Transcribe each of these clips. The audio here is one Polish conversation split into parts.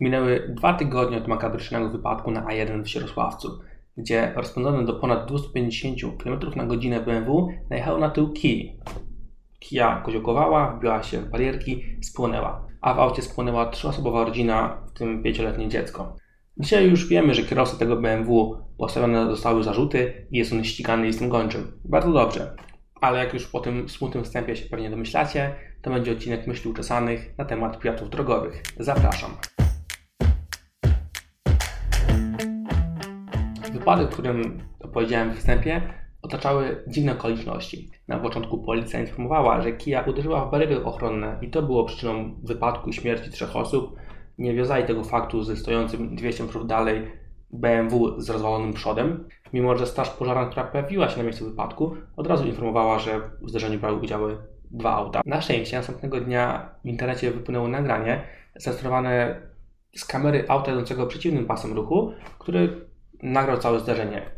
Minęły dwa tygodnie od makabrycznego wypadku na A1 w Sierosławcu, gdzie rozpędzony do ponad 250 km na godzinę BMW najechał na tył kij. Kija koziołkowała, wbiła się w barierki, spłonęła, a w aucie spłonęła trzyosobowa rodzina, w tym pięcioletnie dziecko. Dzisiaj już wiemy, że kierowcy tego BMW postawione zostały zarzuty i jest on ścigany listem gończym. Bardzo dobrze. Ale jak już po tym smutnym wstępie się pewnie domyślacie, to będzie odcinek myśli uczesanych na temat piratów drogowych. Zapraszam. Wypadek, o którym opowiedziałem w wstępie, otaczały dziwne okoliczności. Na początku policja informowała, że Kia uderzyła w bariery ochronne i to było przyczyną wypadku śmierci trzech osób. Nie wiązali tego faktu ze stojącym 200 metrów dalej BMW z rozwalonym przodem, mimo że straż pożarna, która pojawiła się na miejscu wypadku, od razu informowała, że w zdarzeniu brały udziały dwa auta. Na szczęście następnego dnia w internecie wypłynęło nagranie zasterowane z kamery auta jadącego przeciwnym pasem ruchu, który nagrał całe zdarzenie.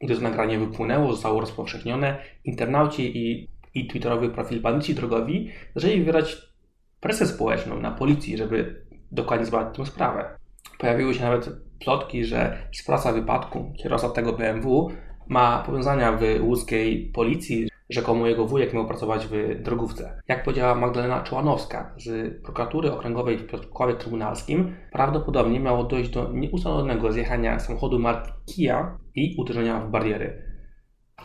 Gdy to nagranie wypłynęło, zostało rozpowszechnione, internauci i, i twitterowy profil bandyci drogowi zaczęli wywierać presję społeczną na policji, żeby dokładnie zbadać tę sprawę. Pojawiły się nawet plotki, że sprawca wypadku, kierowca tego BMW, ma powiązania w łódzkiej policji, rzekomo jego wujek miał pracować w drogówce. Jak powiedziała Magdalena Czołanowska z prokuratury okręgowej w Piotrkowie Trybunalskim, prawdopodobnie miało dojść do nieustalonego zjechania samochodu marki Kia i uderzenia w bariery.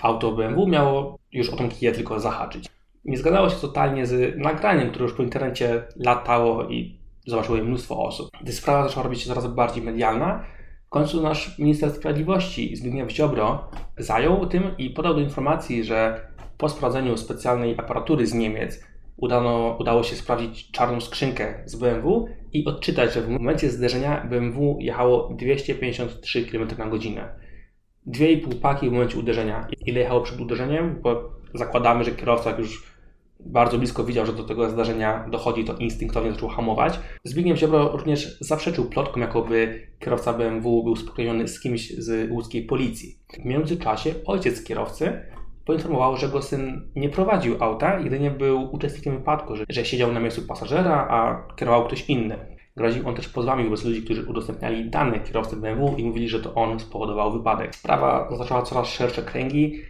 Auto BMW miało już o tą Kia tylko zahaczyć. Nie zgadzało się totalnie z nagraniem, które już po internecie latało i zobaczyło je mnóstwo osób. Gdy sprawa zaczęła robić się coraz bardziej medialna, w końcu nasz minister sprawiedliwości Zbigniew Ziobro zajął tym i podał do informacji, że po sprawdzeniu specjalnej aparatury z Niemiec udano, udało się sprawdzić czarną skrzynkę z BMW i odczytać, że w momencie zderzenia BMW jechało 253 km na godzinę. 2,5 paki w momencie uderzenia. Ile jechało przed uderzeniem? Bo zakładamy, że kierowca już bardzo blisko widział, że do tego zdarzenia dochodzi, to instynktownie zaczął hamować. Zbigniew Ziobro również zaprzeczył plotkom, jakoby kierowca BMW był spokrewniony z kimś z łódzkiej policji. W międzyczasie ojciec kierowcy poinformował, że go syn nie prowadził auta, jedynie był uczestnikiem wypadku, że, że siedział na miejscu pasażera, a kierował ktoś inny. Groził on też pozwami wobec ludzi, którzy udostępniali dane kierowcy BMW i mówili, że to on spowodował wypadek. Sprawa zaczęła coraz szersze kręgi.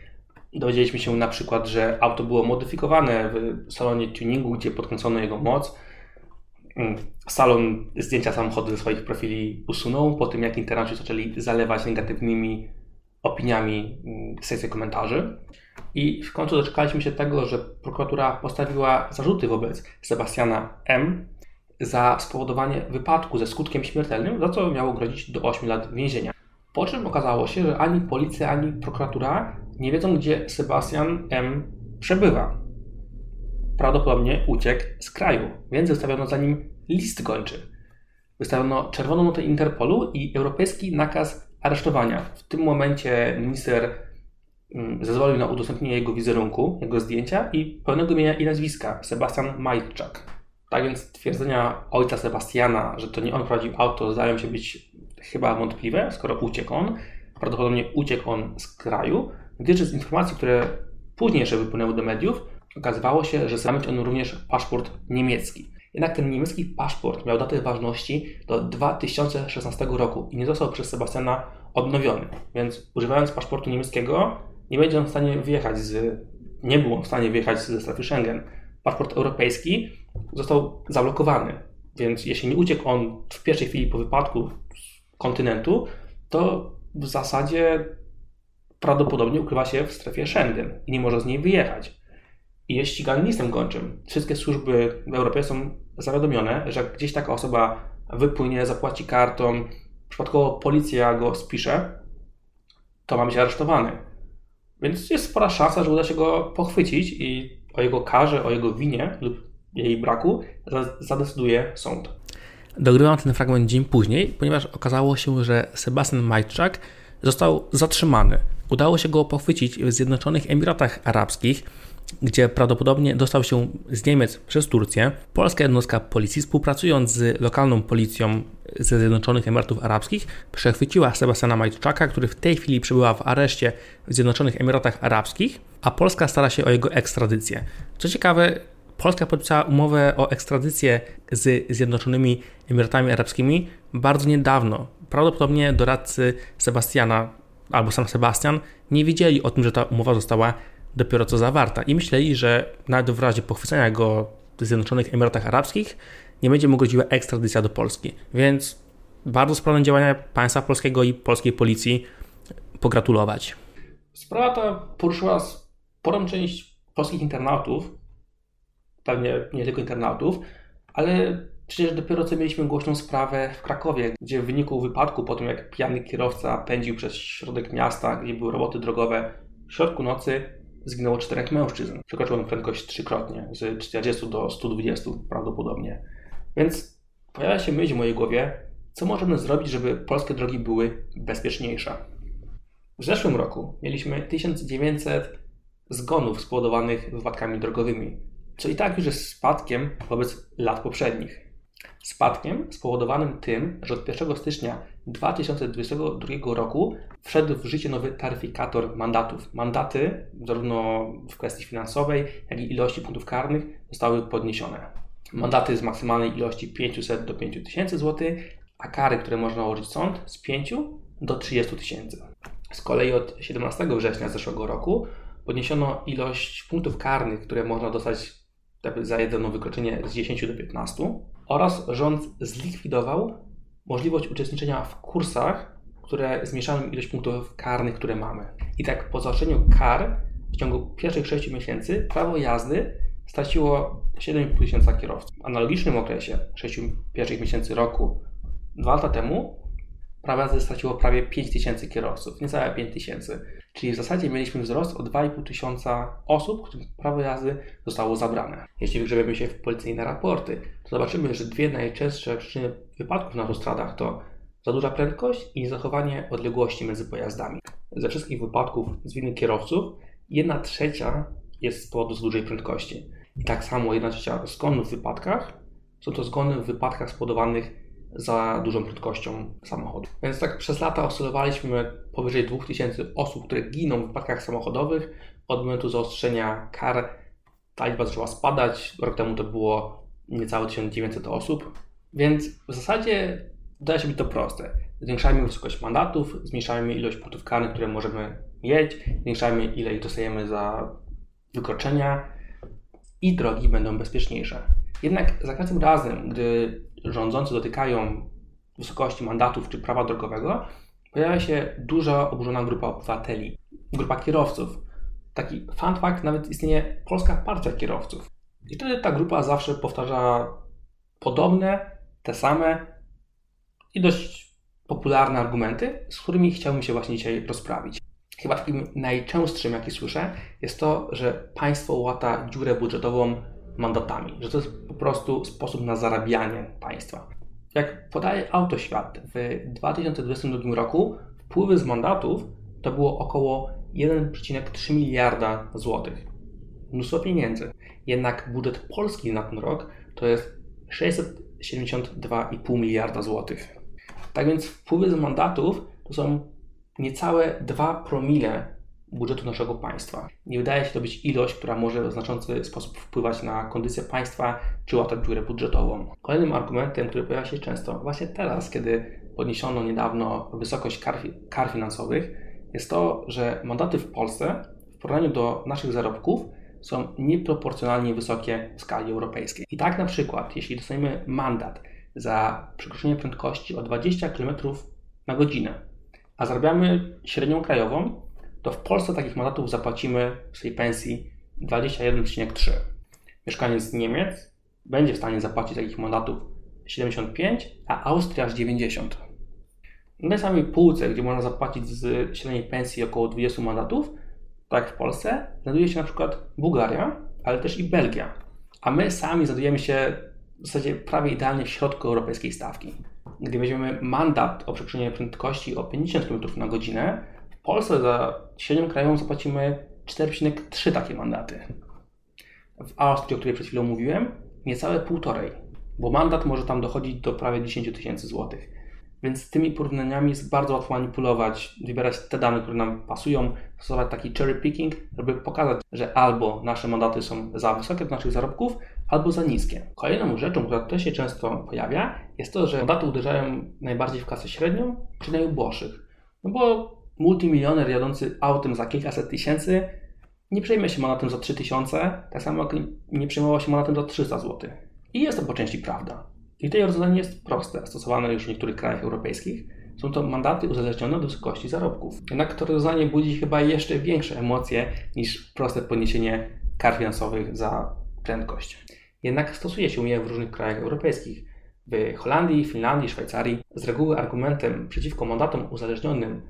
Dowiedzieliśmy się na przykład, że auto było modyfikowane w salonie tuningu, gdzie podkręcono jego moc. Mm, salon zdjęcia samochodu ze swoich profili usunął po tym, jak internauci zaczęli zalewać negatywnymi opiniami mm, sekcję komentarzy. I w końcu doczekaliśmy się tego, że prokuratura postawiła zarzuty wobec Sebastiana M. za spowodowanie wypadku ze skutkiem śmiertelnym, za co miało grozić do 8 lat więzienia. Po czym okazało się, że ani policja, ani prokuratura nie wiedzą, gdzie Sebastian M. przebywa. Prawdopodobnie uciekł z kraju, więc wystawiono za nim list gończy. Wystawiono czerwoną notę Interpolu i europejski nakaz aresztowania. W tym momencie minister mm, zezwolił na udostępnienie jego wizerunku, jego zdjęcia i pełnego imienia i nazwiska Sebastian Majczak. Tak więc twierdzenia ojca Sebastiana, że to nie on prowadził auto, zdają się być chyba wątpliwe, skoro uciekł on. Prawdopodobnie uciekł on z kraju, gdyż z informacji, które później jeszcze wypłynęły do mediów, okazywało się, że mieć on również paszport niemiecki. Jednak ten niemiecki paszport miał datę ważności do 2016 roku i nie został przez Sebastiana odnowiony. Więc używając paszportu niemieckiego nie będzie on w stanie wyjechać z, nie był on w stanie wyjechać ze strefy Schengen. Paszport europejski został zablokowany, więc jeśli nie uciekł on w pierwszej chwili po wypadku z kontynentu, to w zasadzie prawdopodobnie ukrywa się w strefie Schengen i nie może z niej wyjechać i jest ścigany listem gończym. Wszystkie służby w Europie są zawiadomione, że gdzieś taka osoba wypłynie, zapłaci kartą, przypadkowo policja go spisze, to ma być aresztowany. Więc jest spora szansa, że uda się go pochwycić i o jego karze, o jego winie lub jej braku zadecyduje sąd. Dogrywam ten fragment dzień później, ponieważ okazało się, że Sebastian Majczak został zatrzymany. Udało się go pochwycić w Zjednoczonych Emiratach Arabskich gdzie prawdopodobnie dostał się z Niemiec przez Turcję. Polska jednostka policji, współpracując z lokalną policją ze Zjednoczonych Emiratów Arabskich, przechwyciła Sebastiana Majczaka, który w tej chwili przebywa w areszcie w Zjednoczonych Emiratach Arabskich, a Polska stara się o jego ekstradycję. Co ciekawe, Polska podpisała umowę o ekstradycję z Zjednoczonymi Emiratami Arabskimi bardzo niedawno. Prawdopodobnie doradcy Sebastiana albo sam Sebastian nie wiedzieli o tym, że ta umowa została dopiero co zawarta i myśleli, że nawet w razie pochwycenia go w Zjednoczonych Emiratach Arabskich nie będzie mu groziła ekstradycja do Polski. Więc bardzo sprawne działania państwa polskiego i polskiej policji pogratulować. Sprawa ta poruszyła sporą część polskich internautów, pewnie nie tylko internautów, ale przecież dopiero co mieliśmy głośną sprawę w Krakowie, gdzie w wyniku wypadku, po tym jak pijany kierowca pędził przez środek miasta, gdzie były roboty drogowe, w środku nocy zginęło czterech mężczyzn. Przekroczył on prędkość trzykrotnie, z 40 do 120 prawdopodobnie. Więc pojawia się myśl w mojej głowie, co możemy zrobić, żeby polskie drogi były bezpieczniejsze. W zeszłym roku mieliśmy 1900 zgonów spowodowanych wypadkami drogowymi, co i tak już jest spadkiem wobec lat poprzednich. Spadkiem spowodowanym tym, że od 1 stycznia 2022 roku wszedł w życie nowy taryfikator mandatów. Mandaty, zarówno w kwestii finansowej, jak i ilości punktów karnych, zostały podniesione. Mandaty z maksymalnej ilości 500 do 5000 zł, a kary, które można nałożyć sąd, z 5 do 30 tysięcy. Z kolei od 17 września zeszłego roku podniesiono ilość punktów karnych, które można dostać za jedno wykroczenie z 10 do 15 oraz rząd zlikwidował możliwość uczestniczenia w kursach, które zmniejszają ilość punktów karnych, które mamy. I tak po zaoszczeniu kar w ciągu pierwszych 6 miesięcy prawo jazdy straciło 7,5 tysiąca kierowców. W analogicznym okresie 6 pierwszych miesięcy roku, dwa lata temu, prawo jazdy straciło prawie 5 tysięcy kierowców, niecałe 5 tysięcy. Czyli w zasadzie mieliśmy wzrost o 2,5 tysiąca osób, którym prawo jazdy zostało zabrane. Jeśli wygrzebiemy się w policyjne raporty, to zobaczymy, że dwie najczęstsze przyczyny wypadków na autostradach to za duża prędkość i zachowanie odległości między pojazdami. Ze wszystkich wypadków z winy kierowców, jedna trzecia jest z powodu za dużej prędkości. I tak samo jedna trzecia zgonów w wypadkach są to zgony w wypadkach spowodowanych za dużą prędkością samochodu. Więc tak przez lata oscylowaliśmy powyżej 2000 osób, które giną w wypadkach samochodowych. Od momentu zaostrzenia kar ta liczba zaczęła spadać. Rok temu to było niecałe 1900 osób. Więc w zasadzie wydaje się być to proste. Zwiększajmy wysokość mandatów, zmniejszajmy ilość punktów karnych, które możemy mieć, zwiększajmy ile ich dostajemy za wykroczenia i drogi będą bezpieczniejsze. Jednak za każdym razem, gdy rządzący dotykają wysokości mandatów czy prawa drogowego, pojawia się duża oburzona grupa obywateli, grupa kierowców. Taki fun fact, nawet istnieje Polska Partia Kierowców. I wtedy ta grupa zawsze powtarza podobne, te same i dość popularne argumenty, z którymi chciałbym się właśnie dzisiaj rozprawić. Chyba takim najczęstszym, jaki słyszę, jest to, że państwo łata dziurę budżetową mandatami, że to jest po prostu sposób na zarabianie państwa. Jak podaje Autoświat, w 2022 roku wpływy z mandatów to było około 1,3 miliarda złotych. Mnóstwo pieniędzy. Jednak budżet Polski na ten rok to jest 672,5 miliarda złotych. Tak więc wpływy z mandatów to są niecałe 2 promile budżetu naszego państwa. Nie wydaje się to być ilość, która może w znaczący sposób wpływać na kondycję państwa czy łatać dziurę budżetową. Kolejnym argumentem, który pojawia się często właśnie teraz, kiedy podniesiono niedawno wysokość kar, kar finansowych, jest to, że mandaty w Polsce w porównaniu do naszych zarobków są nieproporcjonalnie wysokie w skali europejskiej. I tak na przykład, jeśli dostaniemy mandat za przekroczenie prędkości o 20 km na godzinę, a zarabiamy średnią krajową, to w Polsce takich mandatów zapłacimy w swojej pensji 21,3. Mieszkaniec Niemiec będzie w stanie zapłacić takich mandatów 75, a Austria aż 90. Na tej samej półce, gdzie można zapłacić z średniej pensji około 20 mandatów, tak jak w Polsce, znajduje się na przykład Bułgaria, ale też i Belgia. A my sami znajdujemy się w zasadzie prawie idealnie w środku europejskiej stawki. Gdy weźmiemy mandat o przekroczeniu prędkości o 50 km na godzinę, Polsce za średnią krajową zapłacimy 4,3 takie mandaty. W Austrii, o której przed chwilą mówiłem, niecałe półtorej, bo mandat może tam dochodzić do prawie 10 tysięcy złotych. Więc tymi porównaniami jest bardzo łatwo manipulować, wybierać te dane, które nam pasują, stosować taki cherry picking, żeby pokazać, że albo nasze mandaty są za wysokie do naszych zarobków, albo za niskie. Kolejną rzeczą, która też się często pojawia, jest to, że mandaty uderzają najbardziej w klasę średnią czy najuboższych. No bo multimilioner jadący autem za kilkaset tysięcy nie przejmie się mandatem za 3000, tak samo jak nie przejmował się mandatem za 300 zł. I jest to po części prawda. I tutaj rozwiązanie jest proste, stosowane już w niektórych krajach europejskich. Są to mandaty uzależnione od wysokości zarobków. Jednak to rozwiązanie budzi chyba jeszcze większe emocje niż proste podniesienie kar finansowych za prędkość. Jednak stosuje się je w różnych krajach europejskich. W Holandii, Finlandii, Szwajcarii z reguły argumentem przeciwko mandatom uzależnionym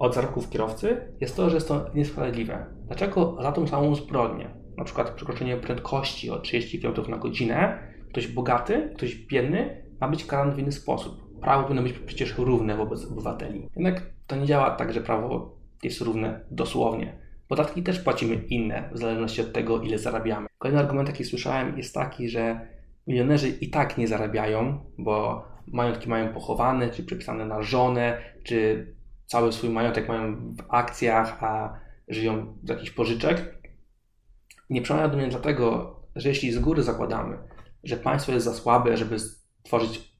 od zarobków kierowcy jest to, że jest to niesprawiedliwe. Dlaczego za tą samą zbrodnię, na przykład przekroczenie prędkości o 30 km na godzinę, ktoś bogaty, ktoś biedny ma być karany w inny sposób? Prawo powinno być przecież równe wobec obywateli. Jednak to nie działa tak, że prawo jest równe dosłownie. Podatki też płacimy inne, w zależności od tego, ile zarabiamy. Kolejny argument, jaki słyszałem, jest taki, że milionerzy i tak nie zarabiają, bo majątki mają pochowane, czy przypisane na żonę, czy cały swój majątek mają w akcjach, a żyją z jakichś pożyczek. Nie przemawia do mnie dlatego, że jeśli z góry zakładamy, że państwo jest za słabe, żeby stworzyć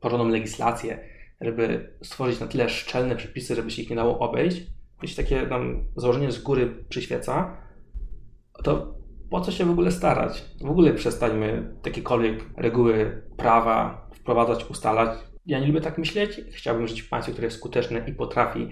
porządną legislację, żeby stworzyć na tyle szczelne przepisy, żeby się ich nie dało obejść, jeśli takie nam założenie z góry przyświeca, to po co się w ogóle starać? W ogóle przestańmy jakiekolwiek reguły prawa wprowadzać, ustalać. Ja nie lubię tak myśleć. Chciałbym żyć w państwie, które jest skuteczne i potrafi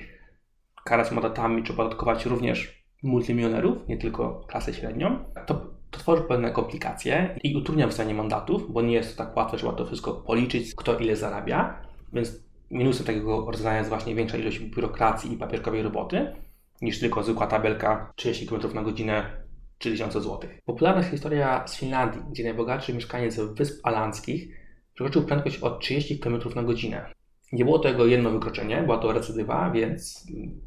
karać mandatami czy podatkować również multimilionerów, nie tylko klasę średnią. To, to tworzy pewne komplikacje i utrudnia wstanie mandatów, bo nie jest to tak łatwe, trzeba to wszystko policzyć, kto ile zarabia. Więc minusem takiego rozwiązania jest właśnie większa ilość biurokracji i papierkowej roboty niż tylko zwykła tabelka 30 km na godzinę 3000 zł. Popularna jest historia z Finlandii, gdzie najbogatszy mieszkaniec Wysp Alandzkich przekroczył prędkość o 30 km na godzinę. Nie było to jego jedno wykroczenie, była to recydywa, więc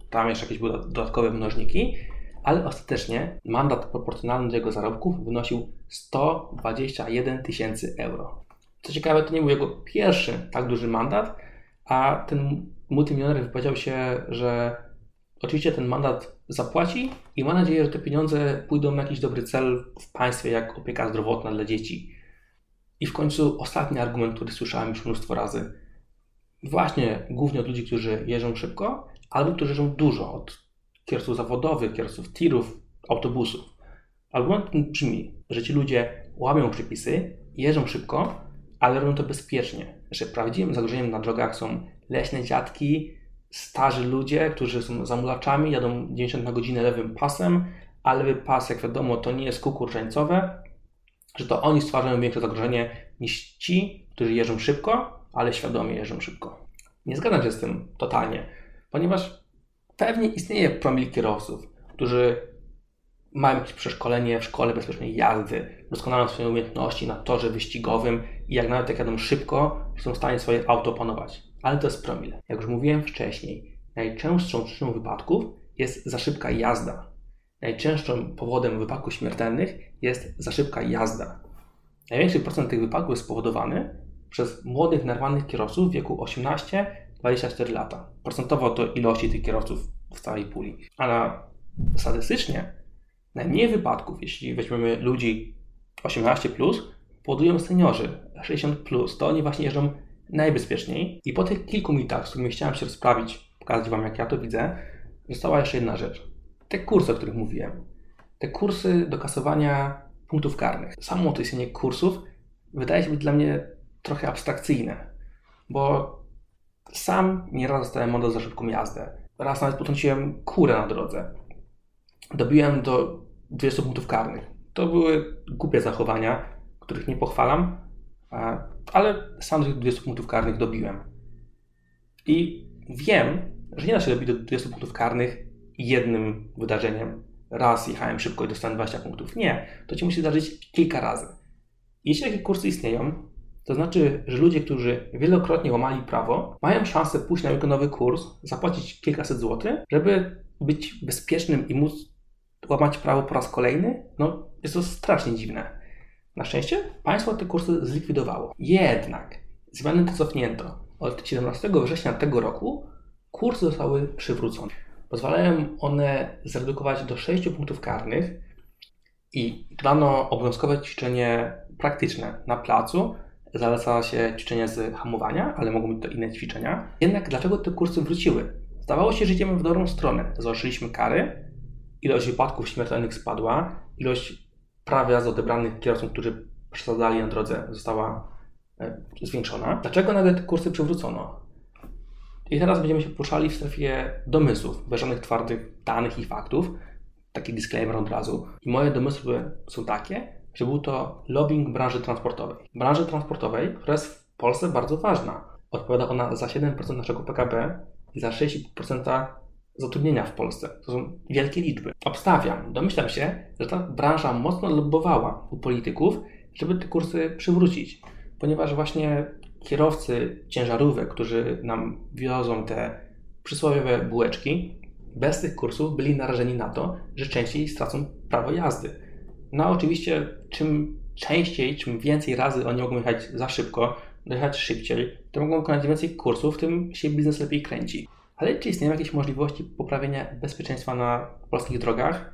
tam jeszcze jakieś były dodatkowe mnożniki, ale ostatecznie mandat proporcjonalny do jego zarobków wynosił 121 tysięcy euro. Co ciekawe, to nie był jego pierwszy tak duży mandat, a ten multimilioner wypowiedział się, że oczywiście ten mandat zapłaci i ma nadzieję, że te pieniądze pójdą na jakiś dobry cel w państwie, jak opieka zdrowotna dla dzieci. I w końcu ostatni argument, który słyszałem już mnóstwo razy. Właśnie głównie od ludzi, którzy jeżdżą szybko, albo którzy jeżdżą dużo, od kierowców zawodowych, kierowców tirów, autobusów. Argument ten brzmi, że ci ludzie łamią przepisy, jeżdżą szybko, ale robią to bezpiecznie. Że prawdziwym zagrożeniem na drogach są leśne dziadki, starzy ludzie, którzy są zamulaczami, jadą 90 na godzinę lewym pasem, a lewy pas, jak wiadomo, to nie jest różańcowe, że to oni stwarzają większe zagrożenie niż ci, którzy jeżdżą szybko, ale świadomie jeżdżą szybko. Nie zgadzam się z tym totalnie, ponieważ pewnie istnieje promil kierowców, którzy mają jakieś przeszkolenie w szkole bezpiecznej jazdy, doskonałą swoje umiejętności na torze wyścigowym i jak nawet jak jadą szybko, są w stanie swoje auto opanować. Ale to jest promil. Jak już mówiłem wcześniej, najczęstszą przyczyną wypadków jest za szybka jazda. Najczęstszym powodem wypadków śmiertelnych jest za szybka jazda. Największy procent tych wypadków jest spowodowany przez młodych, nerwanych kierowców w wieku 18-24 lata. Procentowo to ilości tych kierowców w całej puli. Ale statystycznie najmniej wypadków, jeśli weźmiemy ludzi 18, plus, powodują seniorzy 60. Plus. To oni właśnie jeżdżą najbezpieczniej. I po tych kilku mitach, z którymi chciałem się rozprawić, pokazać Wam, jak ja to widzę, została jeszcze jedna rzecz. Te kursy, o których mówiłem. Te kursy do kasowania punktów karnych. Samo to istnienie kursów wydaje się być dla mnie trochę abstrakcyjne, bo sam nieraz dostałem mandat za szybką jazdę. Raz nawet potrąciłem kurę na drodze. Dobiłem do 20 punktów karnych. To były głupie zachowania, których nie pochwalam, ale sam tych 20 punktów karnych dobiłem. I wiem, że nie da się dobić do 20 punktów karnych jednym wydarzeniem. Raz jechałem szybko i dostałem 20 punktów. Nie, to ci musi zdarzyć kilka razy. Jeśli takie kursy istnieją, to znaczy, że ludzie, którzy wielokrotnie łamali prawo, mają szansę pójść na nowy kurs, zapłacić kilkaset złotych, żeby być bezpiecznym i móc łamać prawo po raz kolejny. No, jest to strasznie dziwne. Na szczęście państwo te kursy zlikwidowało. Jednak zmiany te cofnięto. Od 17 września tego roku kursy zostały przywrócone. Pozwalają one zredukować do 6 punktów karnych i dodano obowiązkowe ćwiczenie praktyczne na placu. Zaleca się ćwiczenia z hamowania, ale mogą być to inne ćwiczenia. Jednak dlaczego te kursy wróciły? Zdawało się, że idziemy w dobrą stronę. Zaostrzyliśmy kary, ilość wypadków śmiertelnych spadła, ilość praw jazdy odebranych kierowcom, którzy przesadzali na drodze, została e, zwiększona. Dlaczego nagle te kursy przywrócono? I teraz będziemy się poruszali w strefie domysłów, bez żadnych twardych danych i faktów. Taki disclaimer od razu. I moje domysły są takie, że był to lobbying branży transportowej. Branży transportowej, która jest w Polsce bardzo ważna. Odpowiada ona za 7% naszego PKB i za 6,5% zatrudnienia w Polsce. To są wielkie liczby. Obstawiam, domyślam się, że ta branża mocno lobbowała u polityków, żeby te kursy przywrócić, ponieważ właśnie kierowcy ciężarówek, którzy nam wiozą te przysłowiowe bułeczki, bez tych kursów byli narażeni na to, że częściej stracą prawo jazdy. No oczywiście, czym częściej, czym więcej razy oni mogą jechać za szybko, dojechać szybciej, to mogą wykonać więcej kursów, tym się biznes lepiej kręci. Ale czy istnieją jakieś możliwości poprawienia bezpieczeństwa na polskich drogach?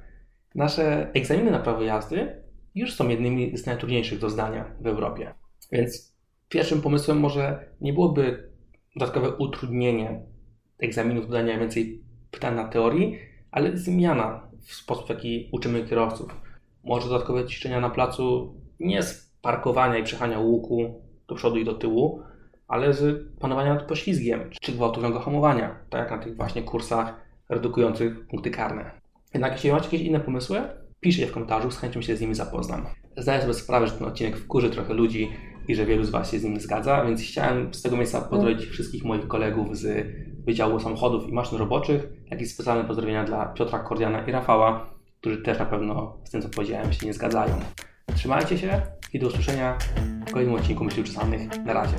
Nasze egzaminy na prawo jazdy już są jednymi z najtrudniejszych do zdania w Europie. Więc pierwszym pomysłem może nie byłoby dodatkowe utrudnienie egzaminów, dodania więcej pytań na teorii, ale zmiana w sposób, w jaki uczymy kierowców. Może dodatkowe ćwiczenia na placu nie z parkowania i przechania łuku do przodu i do tyłu, ale z panowania nad poślizgiem czy gwałtownego hamowania, tak jak na tych właśnie kursach redukujących punkty karne. Jednak jeśli macie jakieś inne pomysły, piszcie je w komentarzu, z chęcią się z nimi zapoznam. Zdaję sobie sprawę, że ten odcinek wkurzy trochę ludzi i że wielu z Was się z nim zgadza, więc chciałem z tego miejsca pozdrowić wszystkich moich kolegów z Wydziału Samochodów i Maszyn Roboczych, jak i specjalne pozdrowienia dla Piotra Kordiana i Rafała, którzy też na pewno z tym, co powiedziałem, się nie zgadzają. Trzymajcie się i do usłyszenia w kolejnym odcinku Myśli Uczesanych. Na razie.